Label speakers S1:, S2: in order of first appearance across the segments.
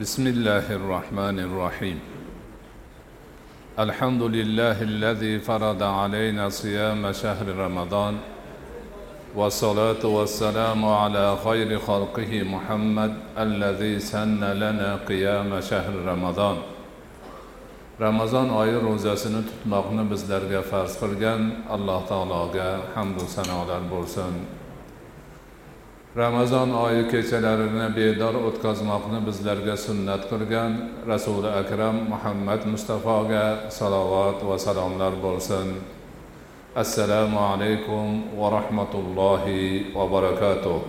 S1: بسم الله الرحمن الرحيم. الحمد لله الذي فرض علينا صيام شهر رمضان والصلاة والسلام على خير خلقه محمد الذي سن لنا قيام شهر رمضان. ramazon oyi ro'zasini tutmoqni bizlarga farz qilgan alloh taologa hamdu sanolar bo'lsin. ramazon oyi kechalarini bedor o'tkazmoqni bizlarga sunnat qilgan rasuli akram muhammad mustafoga salovat va salomlar bo'lsin assalomu alaykum va rahmatullohi va barakatuh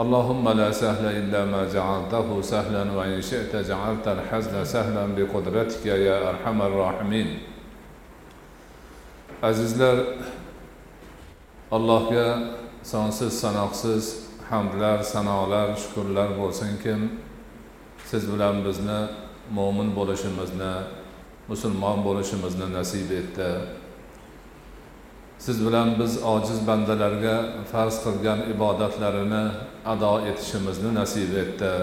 S1: اللهم لا سهل إلا ما جعلته سهلا وإن شئت جعلت الحزن سهلا بقدرتك يا أرحم الراحمين azizlar allohga sonsiz sanoqsiz hamdlar sanolar shukurlar bo'lsinkim. Siz bilan bizni mo'min bo'lishimizni musulmon bo'lishimizni nasib etdi. Siz bilan biz ojiz bandalarga farz qilgan ibodatlarini ado etishimizni nasib etdi.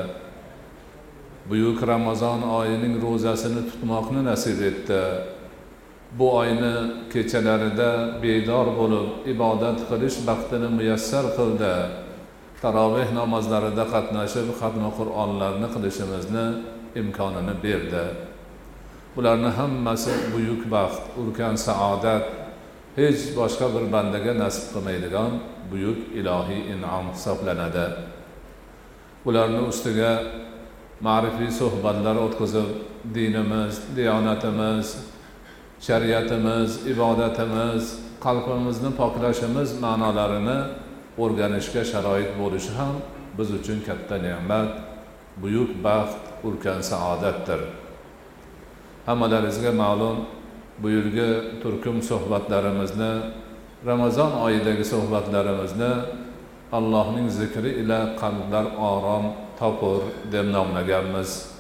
S1: Buyuk ramazon oyining ro'zasini tutmoqni nasib etdi. Bu oyni kechalarida bedor bo'lib ibodat qilish baxtini muyassar qildi. Taroveh namozlarida qatnashib xatmi qur'onlarni qilishimizni imkonini berdi. Bularni hammasi buyuk baxt ulkan saodat hech boshqa bir bandaga nasib qilmaydigan buyuk ilohiy inom hisoblanadi. Ularni ustiga ma'rifiy suhbatlar o'tkazib dinimiz diyonatimiz shariatimiz ibodatimiz qalbimizni poklashimiz ma'nolarini o'rganishga sharoit bo'lishi ham biz uchun katta ne'mat buyuk baxt ulkan saodatdir. Hammalaringizga ma'lum bu yilgi turkum suhbatlarimizni ramazon oyidagi suhbatlarimizni allohning zikri ila qalblar orom topur deb nomlaganmiz.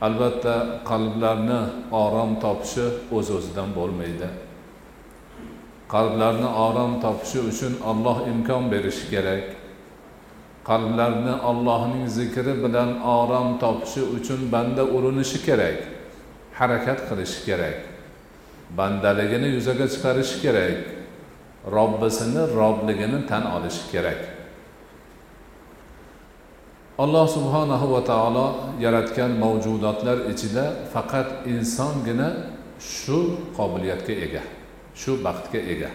S1: Albatta qalblarni orom topishi o'z o'zidan bo'lmaydi. Qalblarni orom topishi uchun olloh imkon berishi kerak. Qalblarni allohning zikri bilan orom topishi uchun banda urinishi kerak harakat qilishi kerak bandaligini yuzaga chiqarishi kerak robbisini robligini tan olishi kerak. Alloh subhanahu va taolo yaratgan mavjudotlar ichida faqat insongina shu qobiliyatga ega shu baxtga ega.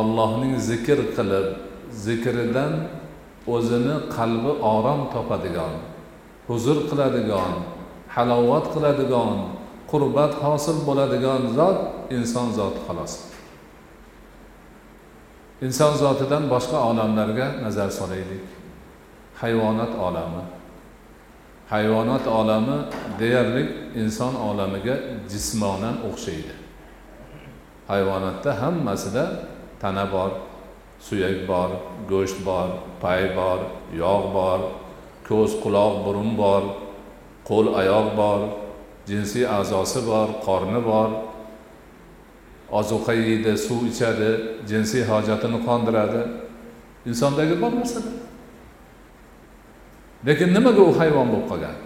S1: Allohning zikr qilib zikridan o'zini qalbi orom topadigan huzur qiladigan halovat qiladigan qurbat hosil bo'ladigan zot inson zoti xolos. Inson zotidan boshqa olamlarga nazar solaylik. Hayvonot olami. Hayvonot olami deyarli inson olamiga jismonan o'xshaydi. Hayvonotda hammasida tana bor suyak bor go'sht bor pay bor yog' bor ko'z quloq burun bor qo'l oyoq bor jinsiy a'zosi bor qorni bor. Ozuqa yeydi suv ichadi jinsiy hojatini qondiradi. Insondagi bor narsalar. Lekin nimaga u hayvon bo'lib qolgan?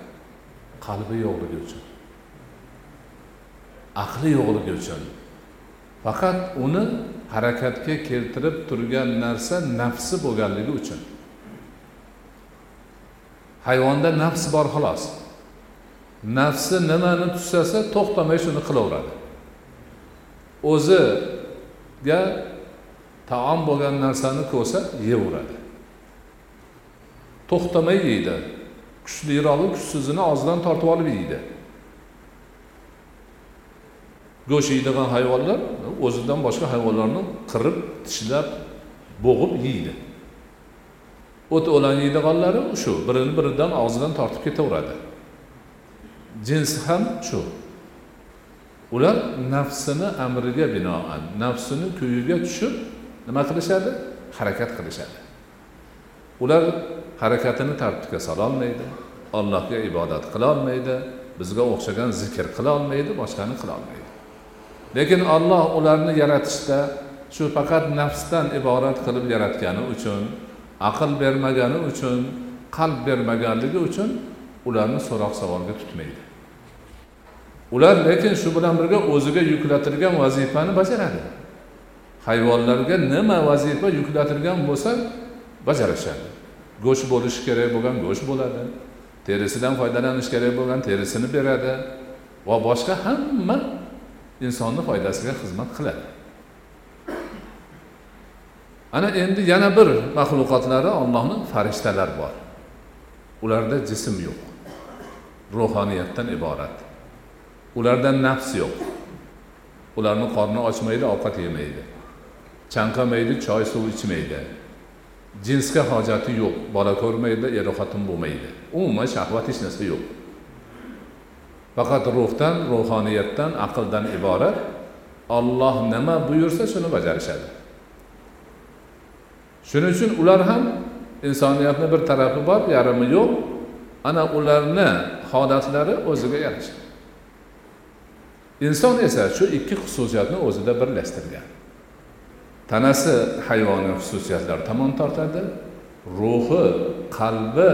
S1: Qalbi yo'qligi uchun. Aqli yo'qligi uchun. Faqat uni harakatga keltirib turgan narsa nafsi bo'lganligi uchun. Hayvonda nafs bor xolos. Nafsi nimani tushsasa to'xtamay shuni qilaveradi. O'ziga taom bo'lgan narsani ko'rsa yeyaveradi to'xtamay yeydi. Kuchlirog'i kuchsizini og'zidan tortib olib yeydi. Go'sht yeydigan hayvonlar o'zidan boshqa hayvonlarni qirib tishlab bo'g'ib yeydi. O't o'lan yeydiganlari shu birini biridan og'zidan tortib ketaveradi. Jins ham shu. Ular nafsini amriga binoan nafsini kuyiga tushib nima qilishadi? Harakat qilishadi. Ular harakatini tartibga sololmaydi allohga ibodat qilolmaydi bizga o'xshagan zikr qilolmaydi boshqani qilolmaydi lekin olloh ularni yaratishda shu faqat nafsdan iborat qilib yaratgani uchun aql bermagani uchun qalb bermaganligi uchun ularni so'roq savolga tutmaydi. Ular lekin shu bilan birga o'ziga yuklatilgan vazifani bajaradi. Hayvonlarga nima vazifa yuklatilgan bo'lsa bajarishadi go'sht bo'lishi kerak bo'lgan go'sht bo'ladi. Terisidan foydalanish kerak bo'lgan terisini beradi va boshqa hamma insonni foydasiga xizmat qiladi. Ana endi yana bir maxluqotlari ollohni farishtalar bor. Ularda jism yo'q. Ruhoniyatdan iborat. Ularda nafs yo'q. Ularni qorni ochmaydi ovqat yemaydi. Chanqamaydi choy suv ichmaydi. Jinsga hojati yo'q. Bola ko'rmaydi er xotin bo'lmaydi. Umuman shahvat hech narsa yo'q. Faqat ruhdan ruhoniyatdan aqldan iborat olloh nima buyursa shuni bajarishadi. Shuning uchun ular ham insoniyatni bir tarafi bor yarimi yo'q. Ana ularni holatlari o'ziga yarasha inson esa shu ikki xususiyatni o'zida birlashtirgan. Tanasi hayvoniy xususiyatlar tomon tortadi. Ruhi qalbi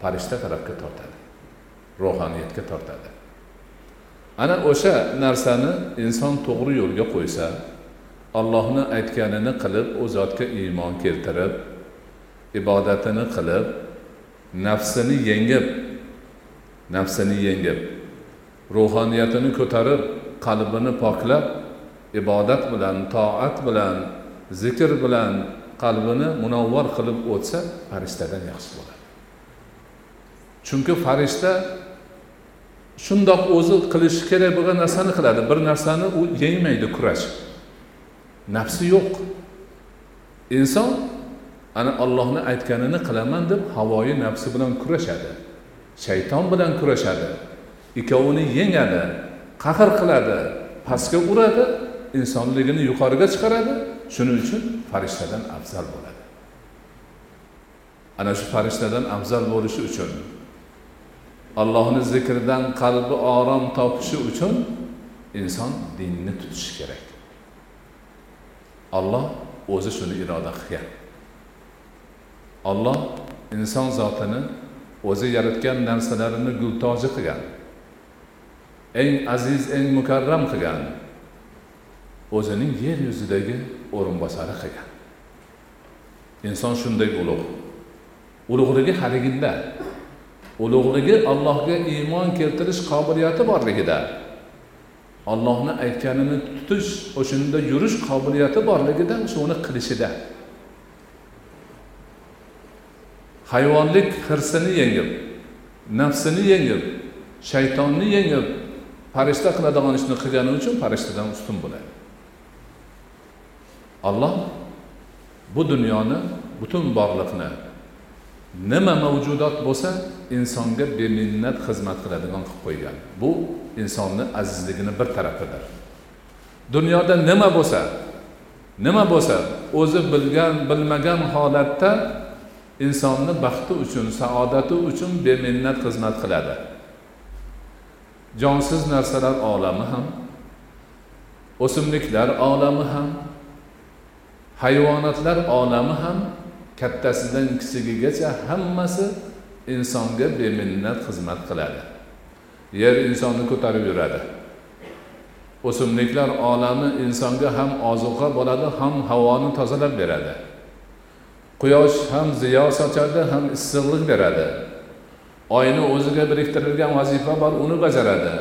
S1: farishta tarafga tortadi. Ruhoniyatga tortadi. Ana o'sha narsani inson to'g'ri yo'lga qo'ysa allohni aytganini qilib u zotga iymon keltirib ibodatini qilib nafsini yengib nafsini yengib ruhoniyatini ko'tarib qalbini poklab ibodat bilan toat bilan zikr bilan qalbini munavvar qilib o'tsa farishtadan yaxshi bo'ladi. Chunki farishta shundoq o'zi qilishi kerak bo'lgan narsani qiladi. Bir narsani u yengmaydi kurash. Nafsi yo'q. Inson ana ollohni aytganini qilaman deb havoyi nafsi bilan kurashadi shayton bilan kurashadi ikkovini yengadi qahr qiladi pastga uradi insonligini yuqoriga chiqaradi. Shuning uchun farishtadan afzal bo'ladi. Ana shu farishtadan afzal bo'lishi uchun allohni zikridan qalbi orom topishi uchun inson dinni tutishi kerak. Olloh o'zi shuni iroda qilgan. Olloh inson zotini o'zi yaratgan narsalarini gultoji qilgan. Eng aziz eng mukarram qilgan. O'zining yer yuzidagi o'rinbosari qilgan. Inson shunday ulug' ulug'ligi haliginda ulug'ligi allohga iymon keltirish qobiliyati borligida ollohni aytganini tutish o'shanda yurish qobiliyati borligida shuni qilishida. Hayvonlik hirsini yengib nafsini yengib shaytonni yengib farishta qiladigan ishni qilgani uchun farishtadan ustun bo'ladi. Olloh bu dunyoni butun borliqni nima mavjudot bo'lsa insonga beminnat xizmat qiladigan qilib qo'ygan. Bu insonni azizligini bir tarafidir. Dunyoda nima bo'lsa nima bo'lsa o'zi bilgan bilmagan holatda insonni baxti uchun saodati uchun beminnat xizmat qiladi. Jonsiz narsalar olami ham o'simliklar olami ham hayvonotlar olami ham kattasidan kichigigacha hammasi insonga beminnat xizmat qiladi. Yer insonni ko'tarib yuradi. O'simliklar olami insonga ham ozuqa bo'ladi ham havoni tozalab beradi. Quyosh ham ziyo sochadi ham issiqlik beradi. Oyni o'ziga biriktirilgan vazifa bor uni bajaradi.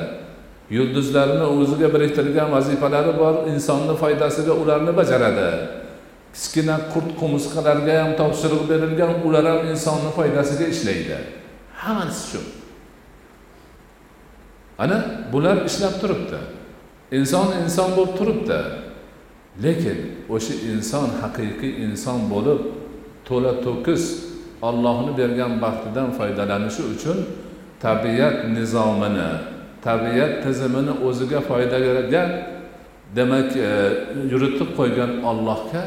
S1: Yulduzlarni o'ziga biriktirilgan vazifalari bor insonni foydasiga ularni bajaradi. Kichkina qurt qumursqalarga ham topshiriq berilgan ular ham insonni foydasiga ishlaydi. Hammasi shu. Ana bular ishlab turibdi. Inson inson bo'lib turibdi. Lekin o'sha inson haqiqiy inson bo'lib to'la to'kis ollohni bergan baxtidan foydalanishi uchun tabiat nizomini tabiat tizimini o'ziga foydaga demak e, yuritib qo'ygan ollohga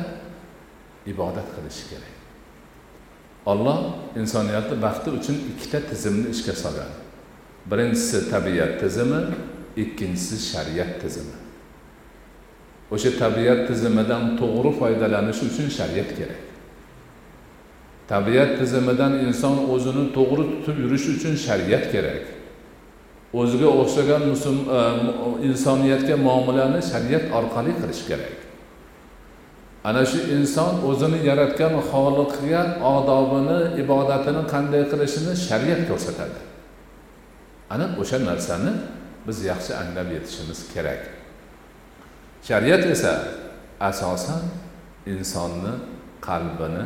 S1: ibodat qilishi kerak. Olloh insoniyatni baxti uchun ikkita tizimni ishga solgan. Birinchisi tabiat tizimi ikkinchisi shariat tizimi. O'sha tabiat tizimidan to'g'ri foydalanish uchun shariat kerak. Tabiat tizimidan inson o'zini to'g'ri tutib yurish uchun shariat kerak. O'ziga o'xshagan musulmon e, insoniyatga muomalani shariat orqali qilish kerak. Ana shu inson o'zini yaratgan xoliqga odobini ibodatini qanday qilishini shariat ko'rsatadi. Ana o'sha narsani biz yaxshi anglab yetishimiz kerak. Shariat esa asosan insonni qalbini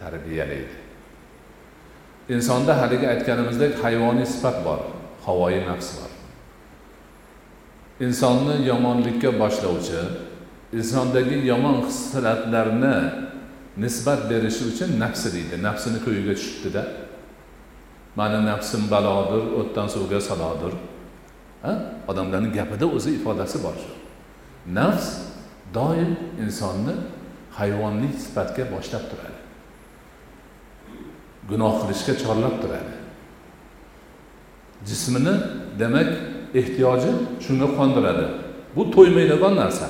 S1: tarbiyalaydi. Insonda haligi aytganimizdek hayvoniy sifat bor havoyi nafs bor. Insonni yomonlikka boshlovchi insondagi yomon hislatlarni nisbat berishi uchun nafsi deydi. Nafsini ko'yiga tushibdida. Mani nafsim balodir o'tdan suvga salodir. Odamlarni gapida o'zi ifodasi bor shu. Nafs doim insonni hayvonlik sifatga boshlab turadi. Gunoh qilishga chorlab turadi. Jismini demak ehtiyoji shunga qondiradi. Bu to'ymaydigan narsa.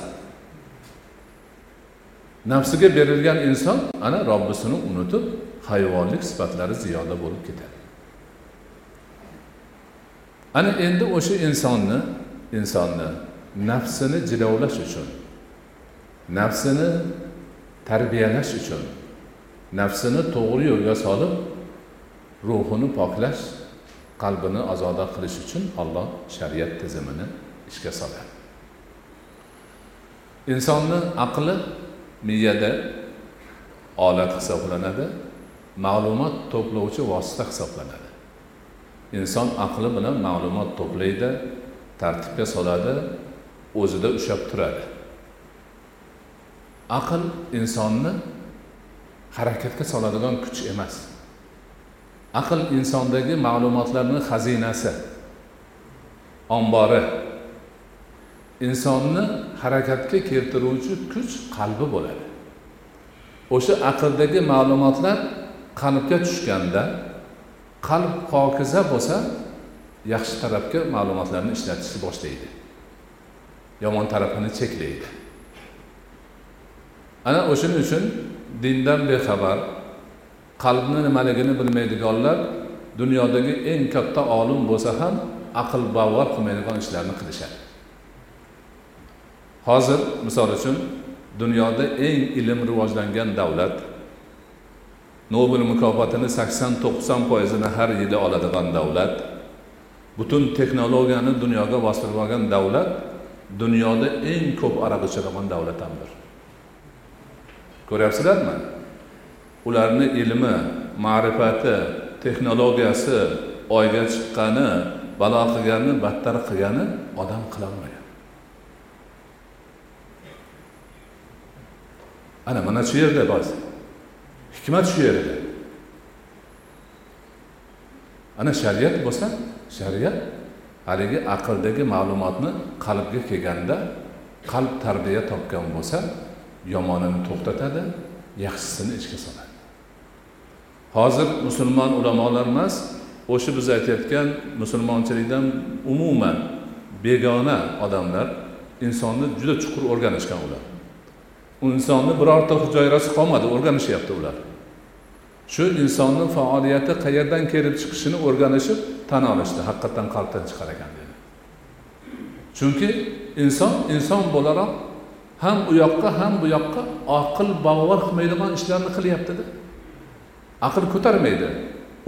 S1: Nafsiga berilgan inson ana robbisini unutib hayvonlik sifatlari ziyoda bo'lib ketadi. Ana endi o'sha insonni insonni nafsini jilovlash uchun nafsini tarbiyalash uchun nafsini to'g'ri yo'lga solib ruhini poklash qalbini ozoda qilish uchun olloh shariat tizimini ishga soladi. Insonni aqli miyada olat hisoblanadi ma'lumot to'plovchi vosita hisoblanadi. Inson aqli bilan ma'lumot to'playdi tartibga soladi o'zida ushlab turadi. Aql insonni harakatga soladigan kuch emas. Aql insondagi ma'lumotlarni xazinasi ombori insonni harakatga keltiruvchi kuch qalbi bo'ladi. O'sha aqldagi ma'lumotlar qalbga tushganda qalb pokiza bo'lsa yaxshi tarafga ma'lumotlarni ishlatishni boshlaydi. Yomon tarafini cheklaydi. Ana o'shaning uchun dindan bexabar qalbni nimaligini bilmaydiganlar dunyodagi eng katta olim bo'lsa ham aql bavvar qilmaydigan ishlarni qilishadi. Hozir misol uchun dunyoda eng ilm rivojlangan davlat nobel mukofotini sakson to'qson foizini har yili oladigan davlat butun texnologiyani dunyoga bostirib olgan davlat dunyoda eng ko'p aroq ichadigan davlat hamdir ko'ryapsizlarmi? Ularni ilmi ma'rifati texnologiyasi oyga chiqqani balo qilgani battar qilgani odam qilolmaydi. Ana mana shu yerda bor hikmat shu yerda. Ana shariat bo'lsa shariat haligi aqldagi ma'lumotni qalbga kelganda qalb tarbiya topgan bo'lsa yomonini to'xtatadi yaxshisini ichga soladi. Hozir musulmon ulamolar emas o'sha biz aytayotgan musulmonchilikdan umuman begona odamlar insonni juda chuqur o'rganishgan ular. Insonni birorta hujayrasi qolmadi o'rganishyapti ular. Shu insonni faoliyati qayerdan kelib chiqishini o'rganishib tan olishdi haqiqatdan qalbdan chiqar ekan dedi. Chunki inson inson bo'laroq ham u yoqqa ham bu yoqqa aql bavvar qilmaydigan ishlarni qilyaptida aql ko'tarmaydi.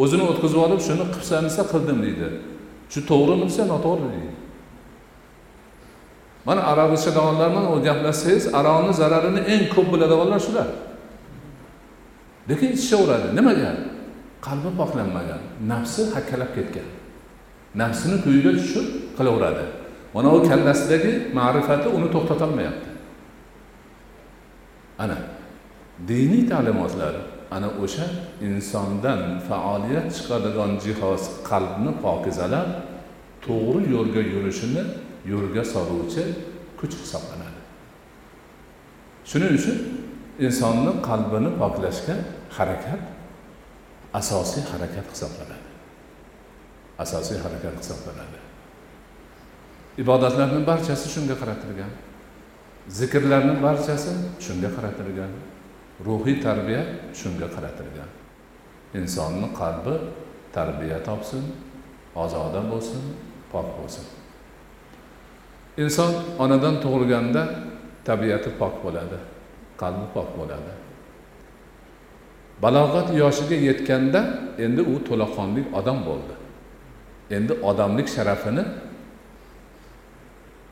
S1: O'zini o'tkazib olib shuni qilsam desa qildim deydi. Shu to'g'rimi desa noto'g'ri deydi. Mana arabcha ichadiganlar bilan gaplashsangiz aroqni zararini eng ko'p biladiganlar shular. Lekin ichishaveradi nimaga? Qalbi poklanmagan nafsi hakkalab ketgan. Nafsini kuyiga tushib qilaveradi. Mana u kallasidagi ma'rifati uni to'xtatolmayapti. Ana diniy ta'limotlar ana o'sha insondan faoliyat chiqadigan jihoz qalbni pokizalab to'g'ri yo'lga yurishini yo'lga soluvchi kuch hisoblanadi. Shuning uchun insonni qalbini poklashga harakat asosiy harakat hisoblanadi. Asosiy harakat hisoblanadi. Ibodatlarni barchasi shunga qaratilgan. Zikrlarni barchasi shunga qaratilgan. Ruhiy tarbiya shunga qaratilgan. Insonni qalbi tarbiya topsin ozoda bo'lsin pok bo'lsin. Inson onadan tug'ilganda tabiati pok bo'ladi qalbi pok bo'ladi. Balog'at yoshiga yetganda endi u to'laqonli odam bo'ldi. Endi odamlik sharafini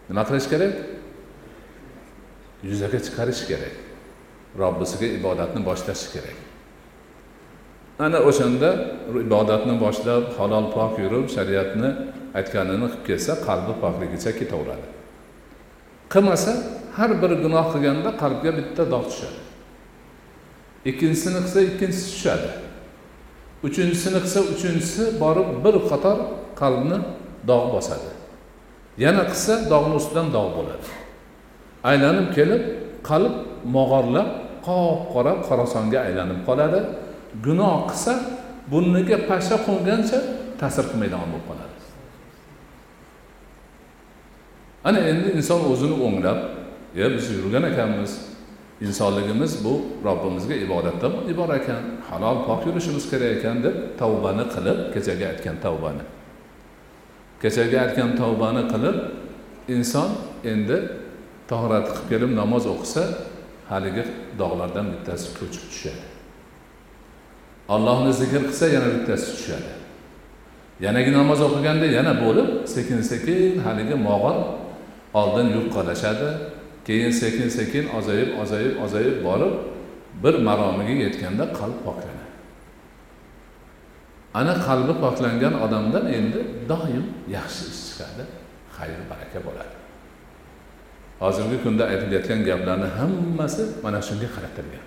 S1: nima qilish kerak? Yuzaga chiqarish kerak. Robbisiga ibodatni boshlashi kerak. Ana o'shanda ibodatni boshlab halol pok yurib shariatni aytganini qilib kelsa qalbi pokligicha ketaveradi. Qilmasa har bir gunoh qilganda qalbga bitta dog' tushadi. Ikkinchisini qilsa ikkinchisi tushadi. Uchinchisini qilsa uchinchisi borib bir qator qalbni dog' bosadi. Yana qilsa dog'ni ustidan dog' bo'ladi. Aylanib kelib qalb mog'orlab qop qora qorasonga aylanib qoladi. Gunoh qilsa burniga pashsha qo'ngancha ta'sir qilmaydigan bo'lib qoladi. Ana endi inson o'zini o'nglab e biz yurgan ekanmiz. Insonligimiz bu robbimizga ibodatdan iborat ekan. Halol pok yurishimiz kerak ekan deb tavbani qilib kechagi aytgan tavbani. Kechagi aytgan tavbani qilib inson endi tahorat qilib kelib namoz o'qisa haligi dog'lardan bittasi ko'chib tushadi. Allohni zikr qilsa yana bittasi tushadi. Yanagi namoz o'qiganda yana bo'lib sekin sekin haligi mog'or oldin yupqalashadi keyin sekin sekin ozayib ozayib ozayib borib bir maromiga yetganda qalb poklanadi ana qalbi poklangan odamdan endi doim yaxshi ish chiqadi. Xayr baraka bo'ladi. Hozirgi kunda aytilayotgan gaplarni hammasi mana shunga qaratilgan.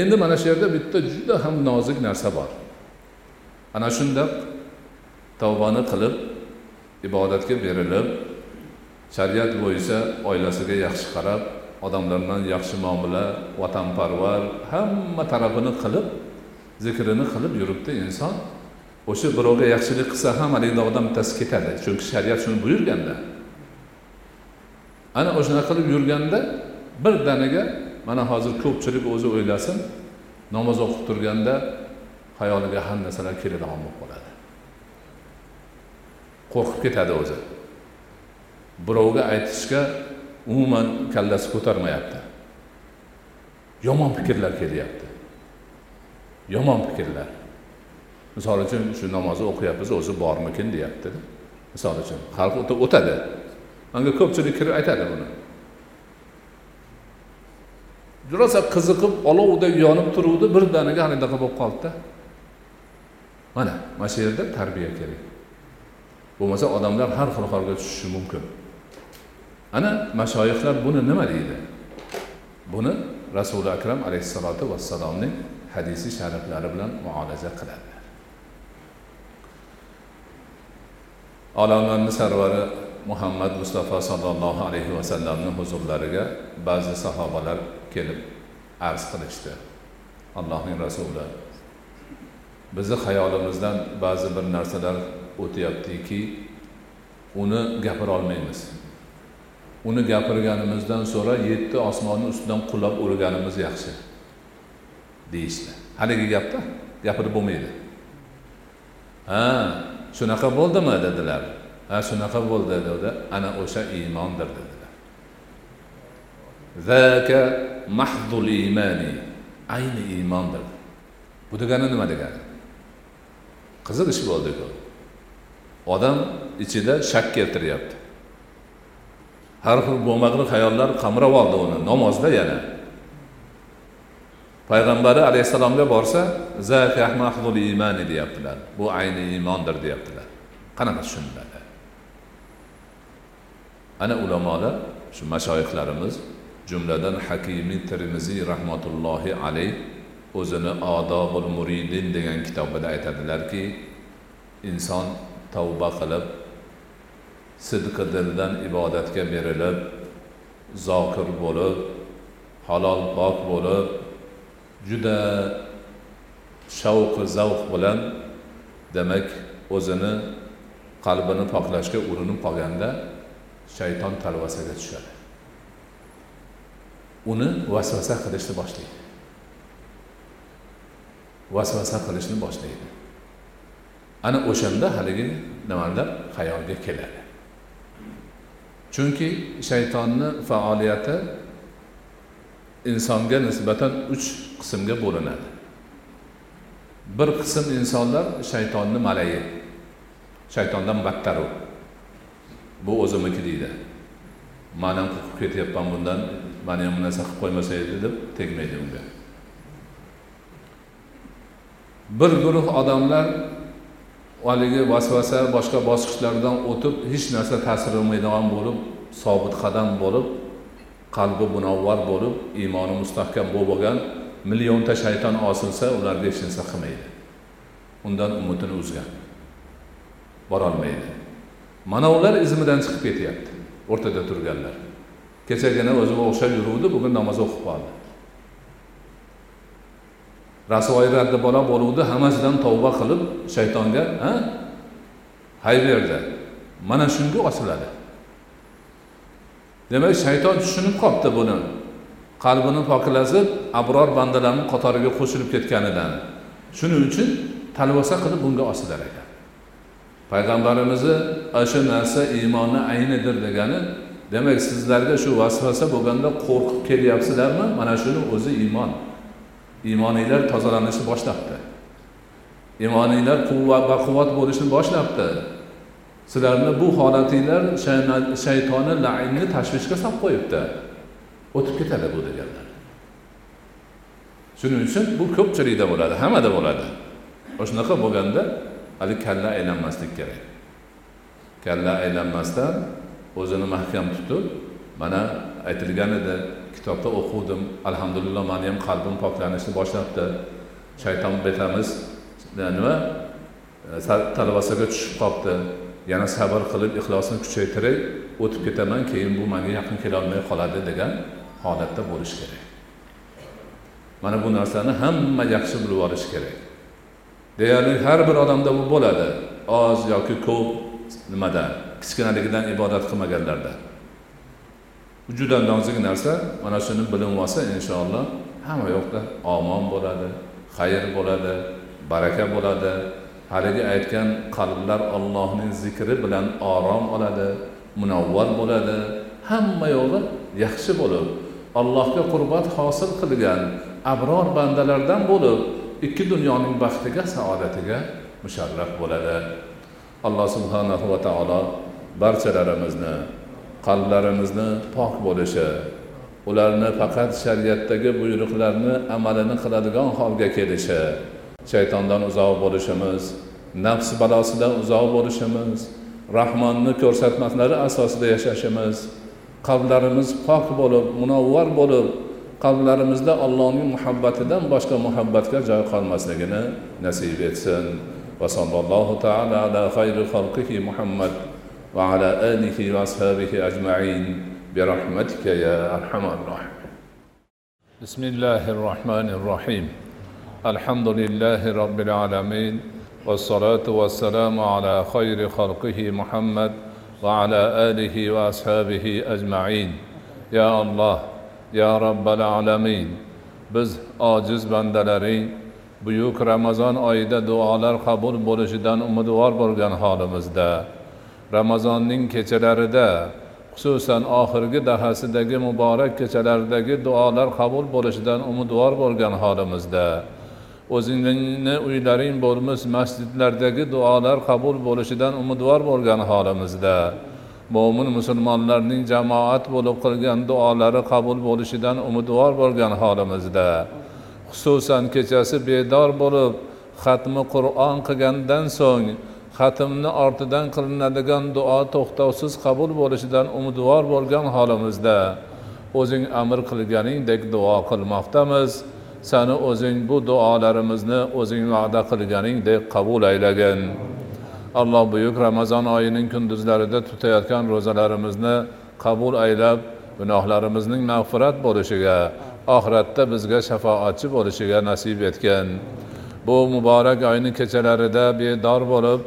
S1: Endi mana shu yerda bitta juda ham nozik narsa bor. Ana shundoq tavbani qilib ibodatga berilib shariat bo'yicha oilasiga yaxshi qarab odamlar bilan yaxshi muomala vatanparvar hamma tarafini qilib zikrini qilib yuribdi inson. O'sha birovga yaxshilik qilsa ham haligi odam bittasi ketadi chunki shariat shuni buyurganda. Ana o'shanaqa qilib yurganda birdaniga mana hozir ko'pchilik o'zi o'ylasin namoz o'qib turganda xayoliga har narsalar keladigan bo'lib qoladi. Qo'rqib ketadi o'zi. Birovga aytishga umuman kallasi ko'tarmayapti. Yomon fikrlar kelyapti. Yomon fikrlar. Misol uchun shu namozni o'qiyapmiz o'zi bormikin deyapti misol uchun xalq o'tadi. Manga ko'pchilik kirib aytadi buni. Rosa qiziqib olovdek yonib turuvdi birdaniga anaqa bo'lib qoldida mana mana shu yerda tarbiya kerak. Bo'lmasa odamlar har xil holga tushishi mumkin. Ana mashoyihlar buni nima deydi? Buni rasuli akram alayhissalotu vassalomning hadisi shariflari bilan muolaja qiladi. Olamlarni sarvari muhammad mustafa sollallohu alayhi vasallamni huzurlariga ba'zi sahobalar kelib arz qilishdi. Allohning rasuli bizni xayolimizdan ba'zi bir narsalar o'tyaptiki uni gapirolmaymiz. Uni gapirganimizdan so'ra yetti osmonni ustidan qulab o'lganimiz yaxshi. Deyishdi. Haligi gapda? Gapirib bo'lmaydi. Ha shunaqa bo'ldimi? Dedilar. Ha shunaqa bo'ldi dedi. Ana o'sha iymondir dedilar. Zaka mahdul imani. Ayni iymondir. Bu degani nima degani? Qiziq ish bo'ldiku. Odam ichida shak keltiryapti. Har xil bo'lmag'ur xayollar qamrab oldi uni namozda yana. Payg'ambari alayhissalomga borsa zaka iymani deyaptilar. Bu ayni iymondir deyaptilar. Qanaqa tushuniladi ana ulamolar shu mashoyihlarimiz jumladan hakimi termiziy rahmatullohi alayh o'zini odobul muridin degan kitobida aytadilarki inson tavba qilib sidqi dildan ibodatga berilib zokir bo'lib halol pok bo'lib juda shavqi zavq bilan demak o'zini qalbini poklashga urinib qolganda shayton talvasaga tushadi. Uni vasvasa qilishni boshlaydi. Vasvasa qilishni boshlaydi. Ana o'shanda haligi nimalar xayolga keladi. Chunki shaytonni faoliyati insonga nisbatan uch qismga bo'linadi. Bir qism insonlar shaytonni malayi shaytondan battar u bu o'zimniki deydi. Man ham qo'rqib ketyapman bundan mani ham bu narsa qilib qo'ymasa edi deb tegmaydi unga. Bir guruh odamlar haligi vasvasa boshqa bosqichlardan o'tib hech narsa ta'sir qilmaydigan bo'lib sobit qadam bo'lib qalbi munavvar bo'lib iymoni mustahkam bo'lgan millionta shayton osilsa ularga hech narsa qilmaydi. Undan umidini uzgan. Borolmaydi. Mana ular izmidan chiqib ketyapti o'rtada turganlar. Kechagina o'ziga o'xshab yuruvdi bugun namoz o'qib qoldi. Rasvoyi raddi bola bo'luvdi hammasidan tavba qilib shaytonga ha? Hay berdi. Mana shunga osiladi. Demak shayton tushunib qolibdi buni. Qalbini poklazib abror bandalarni qatoriga qo'shilib ketganidan. Shuning uchun talvasa qilib bunga osilar ekan. Payg'ambarimizni shu narsa iymonni aynidir degani demak sizlarga shu vasvasa bo'lganda qo'rqib kelyapsizlarmi mana shuni o'zi iymon iymoniylar tozalanishni boshlabdi. Iymoniylar quvvat baquvvat bo'lishni boshlabdi. Sizlarni bu holatinglar shaytoni lainni tashvishga solib qo'yibdi. O'tib ketadi bu deganlar. Shuning uchun bu ko'pchilikda bo'ladi hammada bo'ladi. Shunaqa bo'lganda hali kalla aylanmaslik kerak. Kalla aylanmasdan o'zini mahkam tutib mana aytilgan edi kitobda o'quvdim. Alhamdulillah mani ham qalbim poklanishni boshlabdi. Shayton betamiz. Nima? E, Talvasaga tushib qolibdi yana sabr qilib ixlosni kuchaytirib o'tib ketaman keyin bu manga yaqin kelolmay qoladi degan holatda bo'lish kerak. Mana bu narsani hamma yaxshi bilib olish kerak. Deyarli har bir odamda bu bo'ladi. Oz yoki ko'p nimada kichkinaligidan ibodat qilmaganlarda. Juda nozik narsa mana shuni bilinib olsa inshaalloh hamma yoqda. Omon bo'ladi xayr bo'ladi baraka bo'ladi. Haligi aytgan qalblar ollohning zikri bilan orom oladi munavvar bo'ladi. Hamma yo'li yaxshi bo'lib allohga qurbat hosil qilgan abror bandalardan bo'lib ikki dunyoning baxtiga saodatiga musharraf bo'ladi. Alloh subhanahu va taolo barchalarimizni qalblarimizni pok bo'lishi ularni faqat shariatdagi buyruqlarni amalini qiladigan holga kelishi shaytondan uzoq bo'lishimiz nafs balosidan uzoq bo'lishimiz rahmonni ko'rsatmalari asosida yashashimiz qalblarimiz pok bo'lib munavvar bo'lib qalblarimizda allohning muhabbatidan boshqa muhabbatga joy qolmasligini nasib etsin. Va sallallohu taala ala xayri xalqihi muhammad. va ala alihi va ashabihi ajmain برحمتك يا أرحم الراحمين بسم الله الرحمن الرحيم الحمد لله رب العالمين والصلاة والسلام على خير خلقه محمد وعلى آله وأصحابه أجمعين يا الله يا رب العالمين biz ojiz bandalaring buyuk ramazon oyida duolar qabul bo'lishidan umidvor bo'lgan holimizda Ramazonning kechalarida xususan oxirgi dahasidagi muborak kechalardagi duolar qabul bo'lishidan umidvor bo'lgan holimizda. O'zingni uylaring bo'lmish masjidlardagi duolar qabul bo'lishidan umidvor bo'lgan holimizda. Mo'min musulmonlarning jamoat bo'lib qilgan duolari qabul bo'lishidan umidvor bo'lgan holimizda. Xususan kechasi bedor bo'lib xatmi qur'on qilgandan so'ng xatmni ortidan qilinadigan duo to'xtovsiz qabul bo'lishidan umidvor bo'lgan holimizda. O'zing amr qilganingdek duo qilmoqdamiz. Sani o'zing bu duolarimizni o'zing va'da qilganingdek qabul aylagin. Alloh buyuk ramazon oyining kunduzlarida tutayotgan ro'zalarimizni qabul aylab gunohlarimizning mag'firat bo'lishiga oxiratda bizga shafoatchi bo'lishiga nasib etgin. Bu muborak oyni kechalarida bedor bo'lib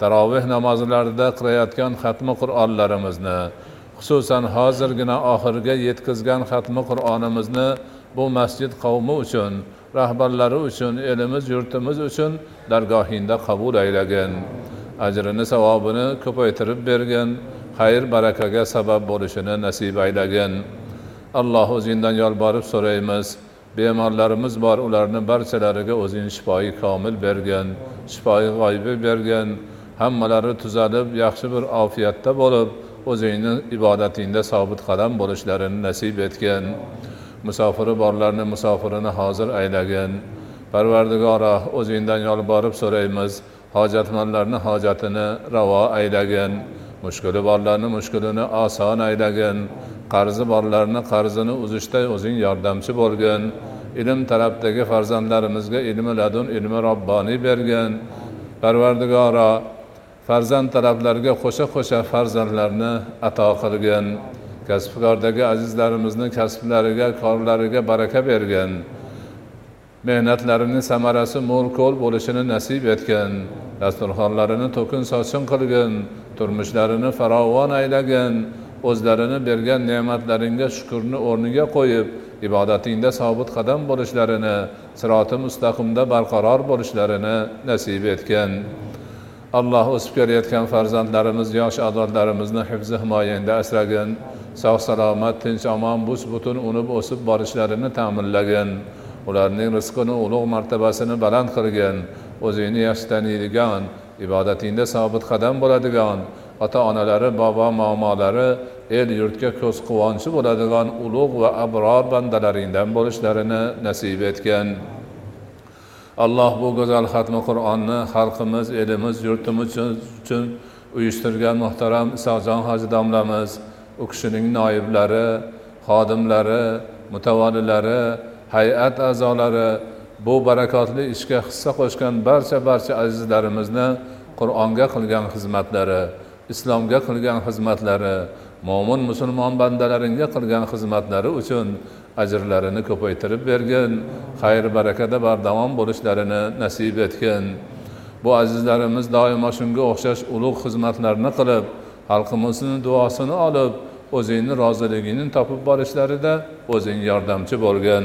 S1: taroveh namozlarida qilayotgan xatmi qur'onlarimizni xususan hozirgina oxiriga yetkazgan xatmi qur'onimizni bu masjid qavmi uchun rahbarlari uchun elimiz yurtimiz uchun dargohingda qabul aylagin. Ajrini savobini ko'paytirib bergin xayr barakaga sabab bo'lishini nasib aylagin. Alloh o'zingdan yolborib so'raymiz bemorlarimiz bor ularni barchalariga o'zing shifoyi komil bergin shifoyi g'oyibi bergin hammalari tuzalib yaxshi bir ofiyatda bo'lib o'zingni ibodatingda sobit qadam bo'lishlarini nasib etgin. Musofiri borlarni musofirini hozir aylagin. Parvardigoro o'zingdan yolborib so'raymiz hojatmandlarni hojatini ravo aylagin. Mushkuli borlarni mushkulini oson aylagin. Qarzi borlarni qarzini uzishda o'zing yordamchi bo'lgin. Ilm talabdagi farzandlarimizga ilmi ladun ilmi robboniy bergin. Parvardigoro farzand taraflarga qo'sha qo'sha farzandlarni ato qilgin kasbkordagi azizlarimizni kasblariga korlariga baraka bergin mehnatlarining samarasi mo'l ko'l bo'lishini nasib etgin dasturxonlarini to'kin sochin qilgin turmushlarini farovon aylagin o'zlarini bergan ne'matlaringga shukurni o'rniga qo'yib ibodatingda sobit qadam bo'lishlarini siroti mustaqimda barqaror bo'lishlarini nasib etgin alloh o'sib kelayotgan farzandlarimiz yosh avlodlarimizni hifzi himoyangda asragin. Sog' salomat tinch omon bus butun unib o'sib borishlarini ta'minlagin. Ularning rizqini ulug' martabasini baland qilgin. O'zingni yaxshi taniydigan ibodatingda sobit qadam bo'ladigan ota onalari bobo momolari el yurtga ko'z quvonchi bo'ladigan ulug' va abror bandalaringdan bo'lishlarini nasib etgin. Alloh bu go'zal xatmi qur'onni xalqimiz elimiz yurtimiz uchun uyushtirgan muhtaram isojon hoji domlamiz. U kishining noiblari xodimlari mutavalilari hay'at a'zolari bu barakotli ishga hissa qo'shgan barcha barcha azizlarimizni qur'onga qilgan xizmatlari islomga qilgan xizmatlari mo'min musulmon bandalaringga qilgan xizmatlari uchun ajrlarini ko'paytirib bergin xayr barakada bardavom bo'lishlarini nasib etgin. Bu azizlarimiz doimo shunga o'xshash ulug' xizmatlarni qilib xalqimizni duosini olib o'zingni roziligingni topib borishlarida o'zing yordamchi bo'lgin.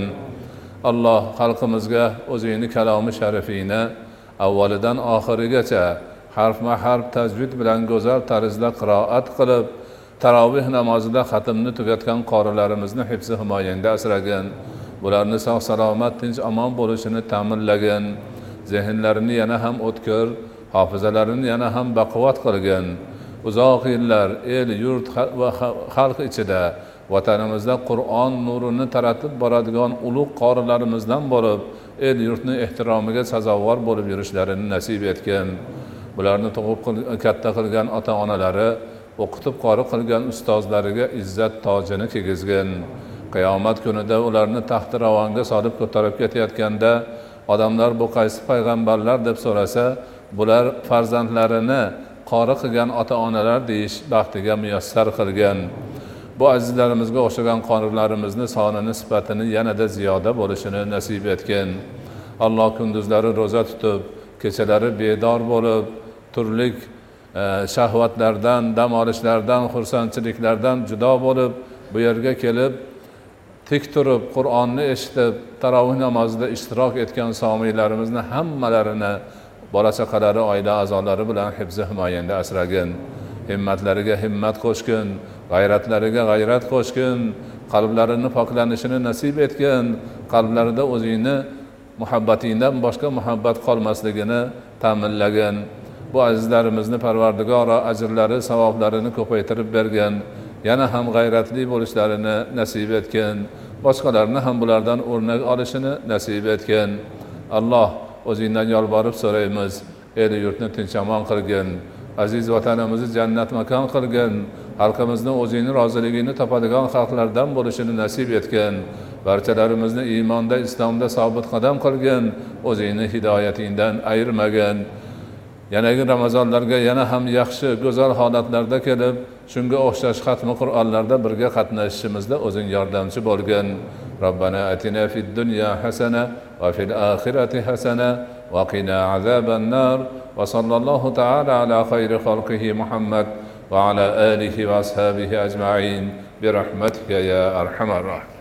S1: Alloh xalqimizga o'zingni kalomi sharifingni avvalidan oxirigacha harfma harf tajvid bilan go'zal tarzda qiroat qilib taroveh namozida xatmni tugatgan qorilarimizni hibsi himoyangda asragin. Bularni sog' salomat tinch omon bo'lishini ta'minlagin. Zehnlarini yana ham o'tkir hofizalarini yana ham baquvvat qilgin. Uzoq yillar el yurt va xalq ichida vatanimizda qur'on nurini taratib boradigan ulug' qorilarimizdan bo'lib el yurtni ehtiromiga sazovor bo'lib yurishlarini nasib etgin. Bularni tug'ib katta qilgan ota onalari o'qitib qori qilgan ustozlariga izzat tojini kiygizgin qiyomat kunida ularni taxti ravonga solib ko'tarib ketayotganda odamlar bu qaysi payg'ambarlar? deb so'rasa bular farzandlarini qori qilgan ota onalar deyish baxtiga muyassar qilgan bu azizlarimizga o'xshagan qorilarimizni sonini sifatini yanada ziyoda bo'lishini nasib etgin. Alloh kunduzlari ro'za tutib kechalari bedor bo'lib turli shahvatlardan dam olishlardan xursandchiliklardan judo bo'lib bu yerga kelib tik turib qur'onni eshitib tarovih namozida ishtirok etgan somiylarimizni hammalarini bola chaqalari oila a'zolari bilan hibzi himoyangda asragin. Himmatlariga himmat qo'shgin g'ayratlariga g'ayrat qo'shgin qalblarini poklanishini nasib etgin qalblarida o'zingni muhabbatingdan boshqa muhabbat qolmasligini ta'minlagin. Bu azizlarimizni parvardigoro ajrlari savoblarini ko'paytirib bergin yana ham g'ayratli bo'lishlarini nasib etgin boshqalarni ham bulardan o'rnak olishini nasib etgin alloh o'zingdan yolborib so'raymiz el yurtni tinch omon qilgin aziz vatanimizni jannat makon qilgin xalqimizni o'zingni roziligingni topadigan xalqlardan bo'lishini nasib etgin barchalarimizni iymonda islomda sobit qadam qilgin o'zingni hidoyatingdan ayirmagin. yanagi ramazonlarga yana ham yaxshi go'zal holatlarda kelib shunga o'xshash xatmi qur'onlarda birga qatnashishimizda o'zing yordamchi bo'lgin ربنا اتنا في الدنيا حسنه وفي الاخره حسنه وقنا عذاب النار وصلى الله تعالى على خير خلقه محمد وعلى اله واصحابه اجمعين برحمتك يا ارحم الراحمين